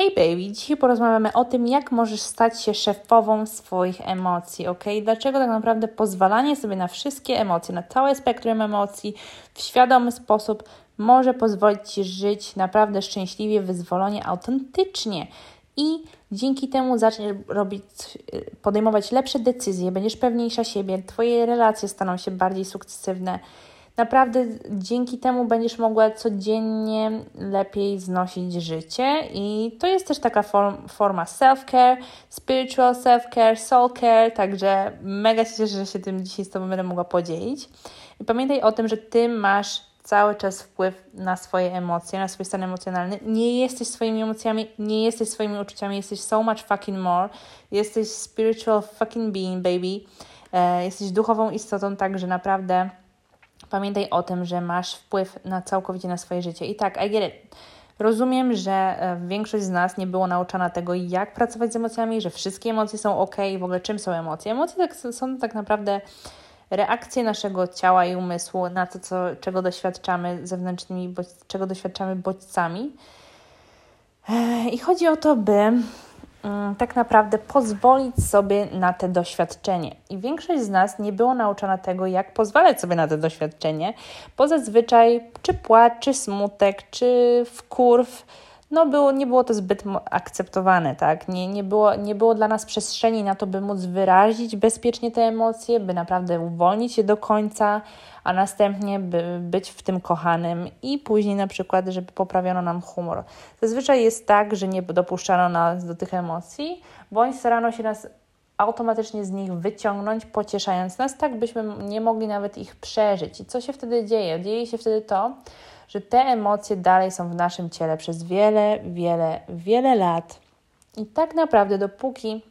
Hey baby, dzisiaj porozmawiamy o tym, jak możesz stać się szefową swoich emocji, ok? Dlaczego tak naprawdę pozwalanie sobie na wszystkie emocje, na całe spektrum emocji w świadomy sposób może pozwolić Ci żyć naprawdę szczęśliwie, wyzwolenie, autentycznie i dzięki temu zaczniesz robić, podejmować lepsze decyzje, będziesz pewniejsza siebie, Twoje relacje staną się bardziej sukcesywne naprawdę dzięki temu będziesz mogła codziennie lepiej znosić życie i to jest też taka form, forma self-care, spiritual self-care, soul care, także mega się cieszę, że się tym dzisiaj z Tobą będę mogła podzielić. I pamiętaj o tym, że Ty masz cały czas wpływ na swoje emocje, na swój stan emocjonalny. Nie jesteś swoimi emocjami, nie jesteś swoimi uczuciami, jesteś so much fucking more. Jesteś spiritual fucking being, baby. E, jesteś duchową istotą, także naprawdę Pamiętaj o tym, że masz wpływ na całkowicie na swoje życie. I tak, I get it. Rozumiem, że e, większość z nas nie było nauczona tego, jak pracować z emocjami, że wszystkie emocje są ok, w ogóle czym są emocje. Emocje tak, są tak naprawdę reakcje naszego ciała i umysłu na to, co, czego doświadczamy zewnętrznymi, czego doświadczamy bodźcami. E, I chodzi o to, by tak naprawdę pozwolić sobie na te doświadczenie. I większość z nas nie było nauczona tego, jak pozwalać sobie na to doświadczenie, bo zazwyczaj czy płacz, czy smutek, czy wkurw, no było, nie było to zbyt akceptowane, tak? Nie, nie, było, nie było dla nas przestrzeni na to, by móc wyrazić bezpiecznie te emocje, by naprawdę uwolnić je do końca, a następnie by być w tym kochanym i później na przykład, żeby poprawiono nam humor. Zazwyczaj jest tak, że nie dopuszczano nas do tych emocji, bądź starano się nas automatycznie z nich wyciągnąć, pocieszając nas, tak byśmy nie mogli nawet ich przeżyć. I co się wtedy dzieje? Dzieje się wtedy to, że te emocje dalej są w naszym ciele przez wiele, wiele, wiele lat. I tak naprawdę, dopóki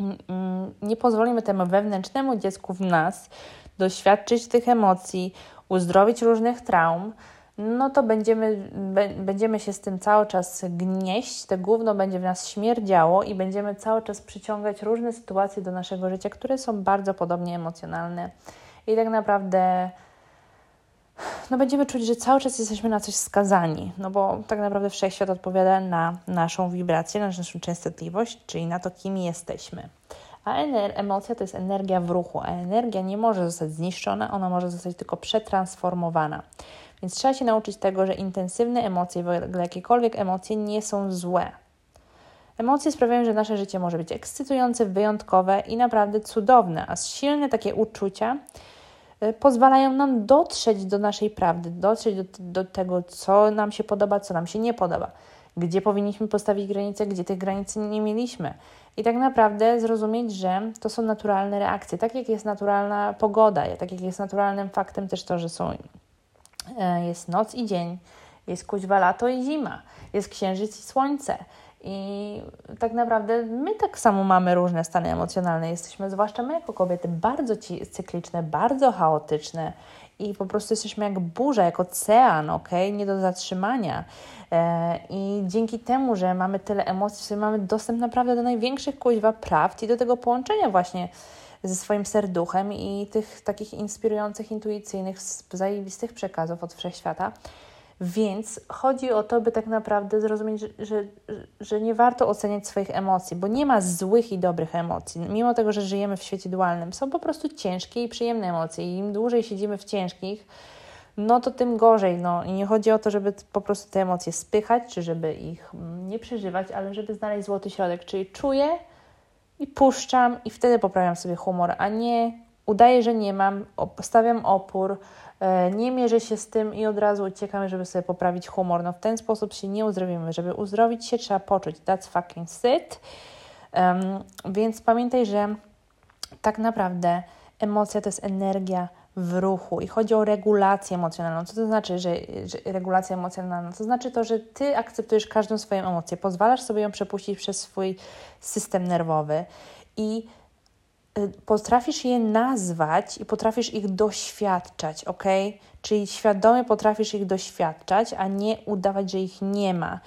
mm, mm, nie pozwolimy temu wewnętrznemu dziecku w nas doświadczyć tych emocji, uzdrowić różnych traum, no to będziemy, będziemy się z tym cały czas gnieść, te gówno będzie w nas śmierdziało i będziemy cały czas przyciągać różne sytuacje do naszego życia, które są bardzo podobnie emocjonalne. I tak naprawdę no będziemy czuć, że cały czas jesteśmy na coś skazani, no bo tak naprawdę wszechświat odpowiada na naszą wibrację, na naszą częstotliwość, czyli na to, kim jesteśmy. A emocja to jest energia w ruchu, a energia nie może zostać zniszczona, ona może zostać tylko przetransformowana. Więc trzeba się nauczyć tego, że intensywne emocje, w ogóle jakiekolwiek emocje, nie są złe. Emocje sprawiają, że nasze życie może być ekscytujące, wyjątkowe i naprawdę cudowne, a silne takie uczucia pozwalają nam dotrzeć do naszej prawdy, dotrzeć do, do tego, co nam się podoba, co nam się nie podoba, gdzie powinniśmy postawić granice, gdzie tych granic nie mieliśmy. I tak naprawdę zrozumieć, że to są naturalne reakcje, tak jak jest naturalna pogoda, tak jak jest naturalnym faktem też to, że są, e, jest noc i dzień, jest kuźwa lato i zima, jest księżyc i słońce. I tak naprawdę my tak samo mamy różne stany emocjonalne. Jesteśmy, zwłaszcza my jako kobiety, bardzo cykliczne, bardzo chaotyczne i po prostu jesteśmy jak burza, jak ocean, ok? Nie do zatrzymania. E, I dzięki temu, że mamy tyle emocji, mamy dostęp naprawdę do największych kuźwa prawd i do tego połączenia właśnie ze swoim serduchem i tych takich inspirujących, intuicyjnych, zajebistych przekazów od wszechświata. Więc chodzi o to, by tak naprawdę zrozumieć, że, że, że, nie warto oceniać swoich emocji, bo nie ma złych i dobrych emocji. Mimo tego, że żyjemy w świecie dualnym, są po prostu ciężkie i przyjemne emocje. I im dłużej siedzimy w ciężkich, no to tym gorzej. No. I nie chodzi o to, żeby po prostu te emocje spychać, czy żeby ich nie przeżywać, ale żeby znaleźć złoty środek, czyli czuję i puszczam i wtedy poprawiam sobie humor, a nie udaję, że nie mam, stawiam opór, e, nie mierzę się z tym i od razu uciekam, żeby sobie poprawić humor. No w ten sposób się nie uzdrowimy. Żeby uzdrowić się, trzeba poczuć. That's fucking sit. Um, więc pamiętaj, że tak naprawdę emocja to jest energia w ruchu i chodzi o regulację emocjonalną. Co to znaczy, że, że, regulacja emocjonalna? To znaczy to, że ty akceptujesz każdą swoją emocję, pozwalasz sobie ją przepuścić przez swój system nerwowy i potrafisz je nazwać i potrafisz ich doświadczać, ok? Czyli świadomie potrafisz ich doświadczać, a nie udawać, że ich nie ma.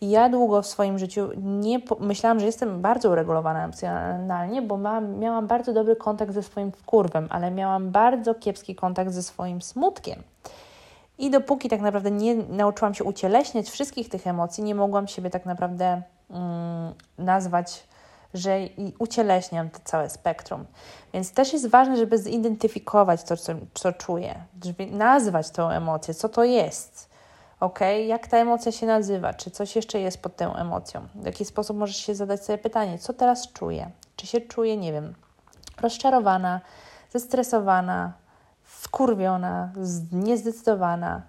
Ja długo w swoim życiu nie myślałam, że jestem bardzo uregulowana emocjonalnie, bo miałam bardzo dobry kontakt ze swoim wkurwem, ale miałam bardzo kiepski kontakt ze swoim smutkiem. I dopóki tak naprawdę nie nauczyłam się ucieleśniać wszystkich tych emocji, nie mogłam siebie tak naprawdę mm, nazwać, że i ucieleśniam to całe spektrum. Więc też jest ważne, żeby zidentyfikować to, co, co czuję, żeby nazwać tą emocję, co to jest. Ok, jak ta emocja się nazywa? Czy coś jeszcze jest pod tą emocją? W jaki sposób możesz się zadać sobie pytanie, co teraz czuję? Czy się czuję, nie wiem, rozczarowana, zestresowana, wkurwiona, niezdecydowana?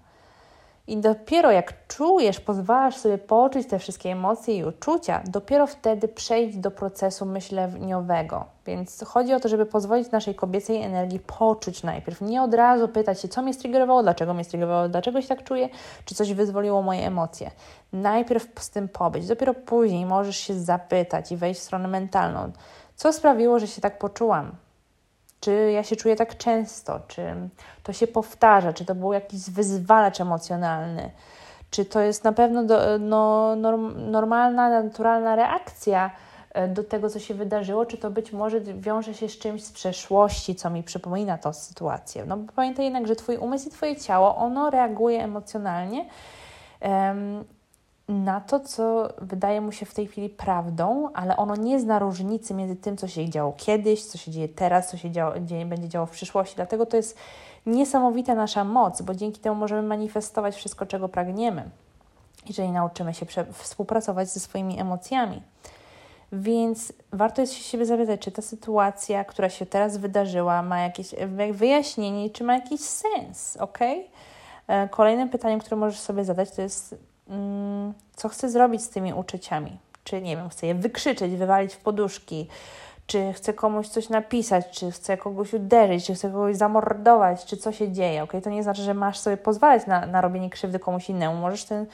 I dopiero jak czujesz, pozwalasz sobie poczuć te wszystkie emocje i uczucia, dopiero wtedy przejść do procesu myśleniowego. Więc chodzi o to, żeby pozwolić naszej kobiecej energii poczuć najpierw. Nie od razu pytać się, co mnie striggerowało, dlaczego mnie striggerowało, dlaczego się tak czuję, czy coś wyzwoliło moje emocje. Najpierw z tym pobyć. Dopiero później możesz się zapytać i wejść w stronę mentalną. Co sprawiło, że się tak poczułam? Czy ja się czuję tak często? Czy to się powtarza? Czy to był jakiś wyzwalacz emocjonalny? Czy to jest na pewno do, no, norm, normalna, naturalna reakcja e, do tego, co się wydarzyło? Czy to być może wiąże się z czymś z przeszłości, co mi przypomina tę sytuację? No bo pamiętaj jednak, że Twój umysł i Twoje ciało, ono reaguje emocjonalnie. Na to, co wydaje mu się w tej chwili prawdą, ale ono nie zna różnicy między tym, co się działo kiedyś, co się dzieje teraz, co się działo, dzieje, będzie działo w przyszłości. Dlatego to jest niesamowita nasza moc, bo dzięki temu możemy manifestować wszystko, czego pragniemy, jeżeli nauczymy się współpracować ze swoimi emocjami. Więc warto jest się siebie zapytać, czy ta sytuacja, która się teraz wydarzyła, ma jakieś wyjaśnienie, czy ma jakiś sens, ok? E, kolejnym pytaniem, które możesz sobie zadać, to jest, co chcę zrobić z tymi uczuciami. Czy nie wiem, chcę je wykrzyczeć, wywalić w poduszki, czy chcę komuś coś napisać, czy chcę kogoś uderzyć, czy chcę kogoś zamordować, czy co się dzieje. Okay? To nie znaczy, że masz sobie pozwalać na, na robienie krzywdy komuś innemu. Możesz ten,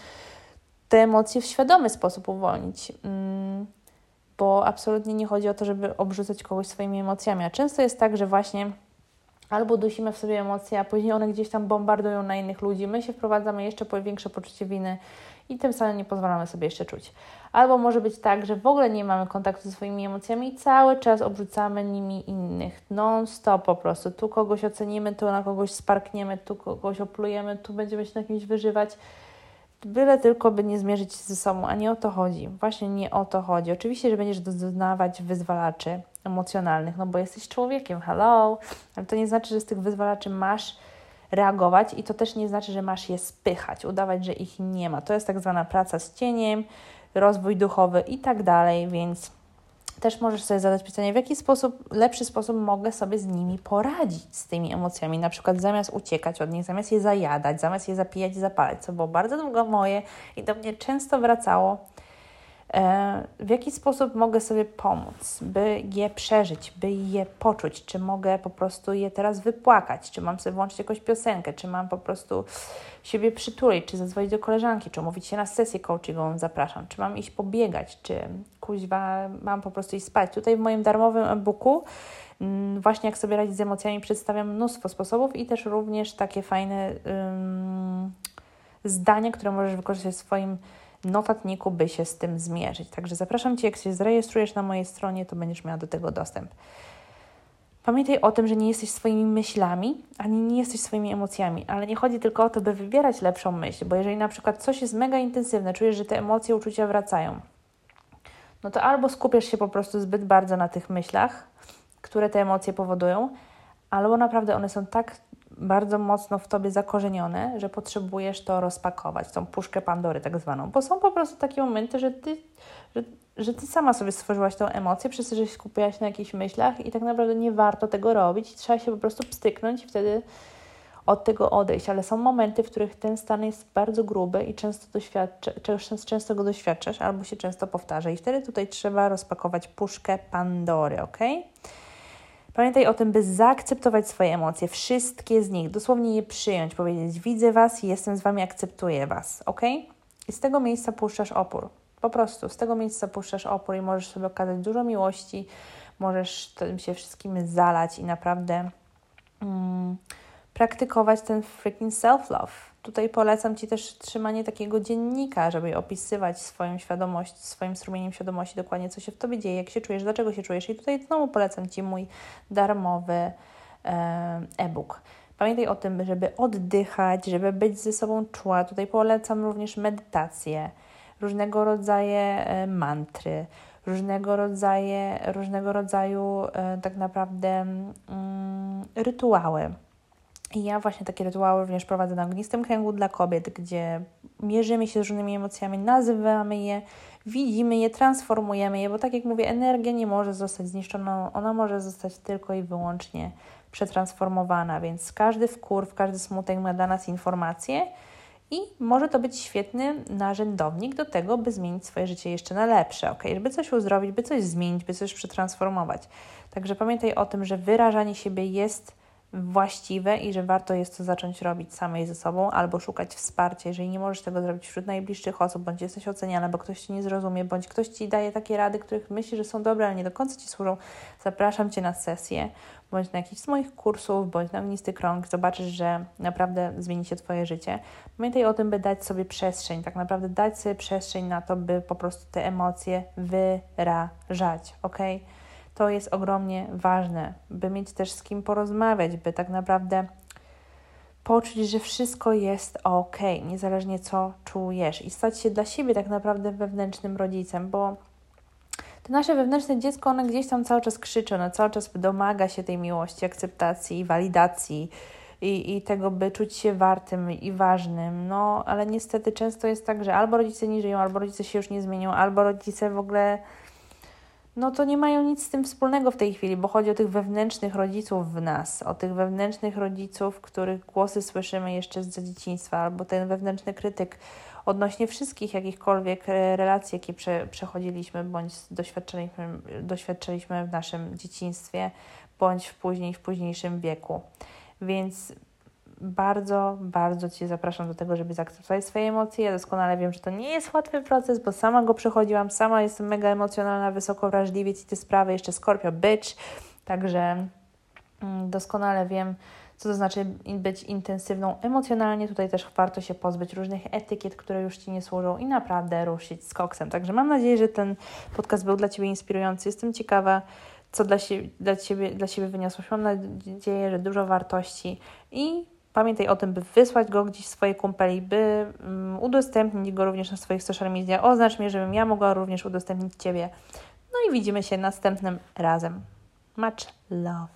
te emocje w świadomy sposób uwolnić. Mm, bo absolutnie nie chodzi o to, żeby obrzucać kogoś swoimi emocjami. A często jest tak, że właśnie albo dusimy w sobie emocje, a później one gdzieś tam bombardują na innych ludzi. My się wprowadzamy jeszcze po większe poczucie winy i tym samym nie pozwalamy sobie jeszcze czuć. Albo może być tak, że w ogóle nie mamy kontaktu ze swoimi emocjami i cały czas obrzucamy nimi innych. Non-stop po prostu. Tu kogoś ocenimy, tu na kogoś sparkniemy, tu kogoś oplujemy, tu będziemy się na kimś wyżywać. Byle tylko, by nie zmierzyć się ze sobą, a nie o to chodzi. Właśnie nie o to chodzi. Oczywiście, że będziesz doznawać wyzwalaczy emocjonalnych, no bo jesteś człowiekiem, hello, ale to nie znaczy, że z tych wyzwalaczy masz reagować i to też nie znaczy, że masz je spychać, udawać, że ich nie ma. To jest tak zwana praca z cieniem, rozwój duchowy i tak dalej, więc też możesz sobie zadać pytanie, w jaki sposób, lepszy sposób mogę sobie z nimi poradzić, z tymi emocjami, na przykład zamiast uciekać od nich, zamiast je zajadać, zamiast je zapijać i zapalać, co było bardzo długo moje i do mnie często wracało E, w jaki sposób mogę sobie pomóc, by je przeżyć, by je poczuć? Czy mogę po prostu je teraz wypłakać? Czy mam sobie włączyć jakąś piosenkę? Czy mam po prostu siebie przytulić? Czy zadzwonić do koleżanki? Czy umówić się na sesję coachingową? Zapraszam. Czy mam iść pobiegać? Czy kuźwa mam po prostu iść spać? Tutaj w moim darmowym e-booku mm, właśnie jak sobie radzić z emocjami przedstawiam mnóstwo sposobów i też również takie fajne um, zdania, które możesz wykorzystać w swoim notatniku, by się z tym zmierzyć. Także zapraszam Cię, jak się zarejestrujesz na mojej stronie, to będziesz miała do tego dostęp. Pamiętaj o tym, że nie jesteś swoimi myślami, ani nie jesteś swoimi emocjami, ale nie chodzi tylko o to, by wybierać lepszą myśl, bo jeżeli na przykład coś jest mega intensywne, czujesz, że te emocje, uczucia wracają, no to albo skupiasz się po prostu zbyt bardzo na tych myślach, które te emocje powodują, albo naprawdę one są tak bardzo mocno w tobie zakorzenione, że potrzebujesz to rozpakować, tą puszkę Pandory tak zwaną, bo są po prostu takie momenty, że ty, że, że ty sama sobie stworzyłaś tą emocję, przez to, że się skupiałaś na jakichś myślach i tak naprawdę nie warto tego robić, trzeba się po prostu pstyknąć i wtedy od tego odejść, ale są momenty, w których ten stan jest bardzo gruby i często, często go doświadczasz albo się często powtarza i wtedy tutaj trzeba rozpakować puszkę Pandory, ok? Pamiętaj o tym, by zaakceptować swoje emocje, wszystkie z nich, dosłownie je przyjąć, powiedzieć: Widzę Was, jestem z Wami, akceptuję Was, ok? I z tego miejsca puszczasz opór. Po prostu z tego miejsca puszczasz opór i możesz sobie okazać dużo miłości, możesz tym się wszystkim zalać i naprawdę mm, praktykować ten freaking self-love Tutaj polecam Ci też trzymanie takiego dziennika, żeby opisywać swoją świadomość, swoim strumieniem świadomości dokładnie, co się w Tobie dzieje, jak się czujesz, dlaczego się czujesz. I tutaj znowu polecam Ci mój darmowy e, e-book. Pamiętaj o tym, żeby oddychać, żeby być ze sobą czuła. Tutaj polecam również medytację. różnego rodzaju mantry, różnego rodzaju, różnego rodzaju tak naprawdę mm, rytuały. I ja właśnie takie rytuały również prowadzę na ognistym kręgu dla kobiet, gdzie mierzymy się z różnymi emocjami, nazywamy je, widzimy je, transformujemy je, bo tak jak mówię, energia nie może zostać zniszczona, ona może zostać tylko i wyłącznie przetransformowana, więc każdy wkurw, każdy smutek ma dla nas informację i może to być świetny narzędownik do tego, by zmienić swoje życie jeszcze na lepsze, ok? Żeby coś uzdrowić, by coś zmienić, by coś przetransformować. Także pamiętaj o tym, że wyrażanie siebie jest właściwe i że warto jest to zacząć robić samej ze sobą albo szukać wsparcia. Jeżeli nie możesz tego zrobić wśród najbliższych osób, bądź jesteś oceniana, bo ktoś Ci nie zrozumie, bądź ktoś Ci daje takie rady, których myślisz, że są dobre, ale nie do końca Ci służą, zapraszam Cię na sesję, bądź na jakiś z moich kursów, bądź na ognisty krąg. Zobaczysz, że naprawdę zmieni się Twoje życie. Pamiętaj o tym, by dać sobie przestrzeń, tak naprawdę dać sobie przestrzeń na to, by po prostu te emocje wyrażać, ok? To jest ogromnie ważne, by mieć też z kim porozmawiać, by tak naprawdę poczuć, że wszystko jest ok, niezależnie co czujesz i stać się dla siebie tak naprawdę wewnętrznym rodzicem, bo to nasze wewnętrzne dziecko, ono gdzieś tam cały czas krzyczy, ono cały czas domaga się tej miłości, akceptacji, walidacji i, i tego, by czuć się wartym i ważnym. No, ale niestety często jest tak, że albo rodzice nie żyją, albo rodzice się już nie zmienią, albo rodzice w ogóle no to nie mają nic z tym wspólnego w tej chwili, bo chodzi o tych wewnętrznych rodziców w nas, o tych wewnętrznych rodziców, których głosy słyszymy jeszcze z dzieciństwa, albo ten wewnętrzny krytyk odnośnie wszystkich jakichkolwiek e, relacji, jakie prze, przechodziliśmy bądź doświadczyliśmy, doświadczyliśmy w naszym dzieciństwie, bądź w później, w późniejszym wieku. Więc bardzo, bardzo Cię zapraszam do tego, żeby zaakceptować swoje emocje. Ja doskonale wiem, że to nie jest łatwy proces, bo sama go przechodziłam, sama jestem mega emocjonalna, wysoko wrażliwiec i te sprawy, jeszcze Scorpio bitch, także mm, doskonale wiem, co to znaczy być intensywną emocjonalnie. Tutaj też warto się pozbyć różnych etykiet, które już Ci nie służą i naprawdę ruszyć z koksem. Także mam nadzieję, że ten podcast był dla Ciebie inspirujący. Jestem ciekawa, co dla, siebie, dla, ciebie, dla siebie wyniosłeś. Mam nadzieję, że dużo wartości i Pamiętaj o tym, by wysłać go gdzieś swojej kumpeli, by um, udostępnić go również na swoich social media. Oznacz mnie, żebym ja mogła również udostępnić Ciebie. No i widzimy się następnym razem. Much love.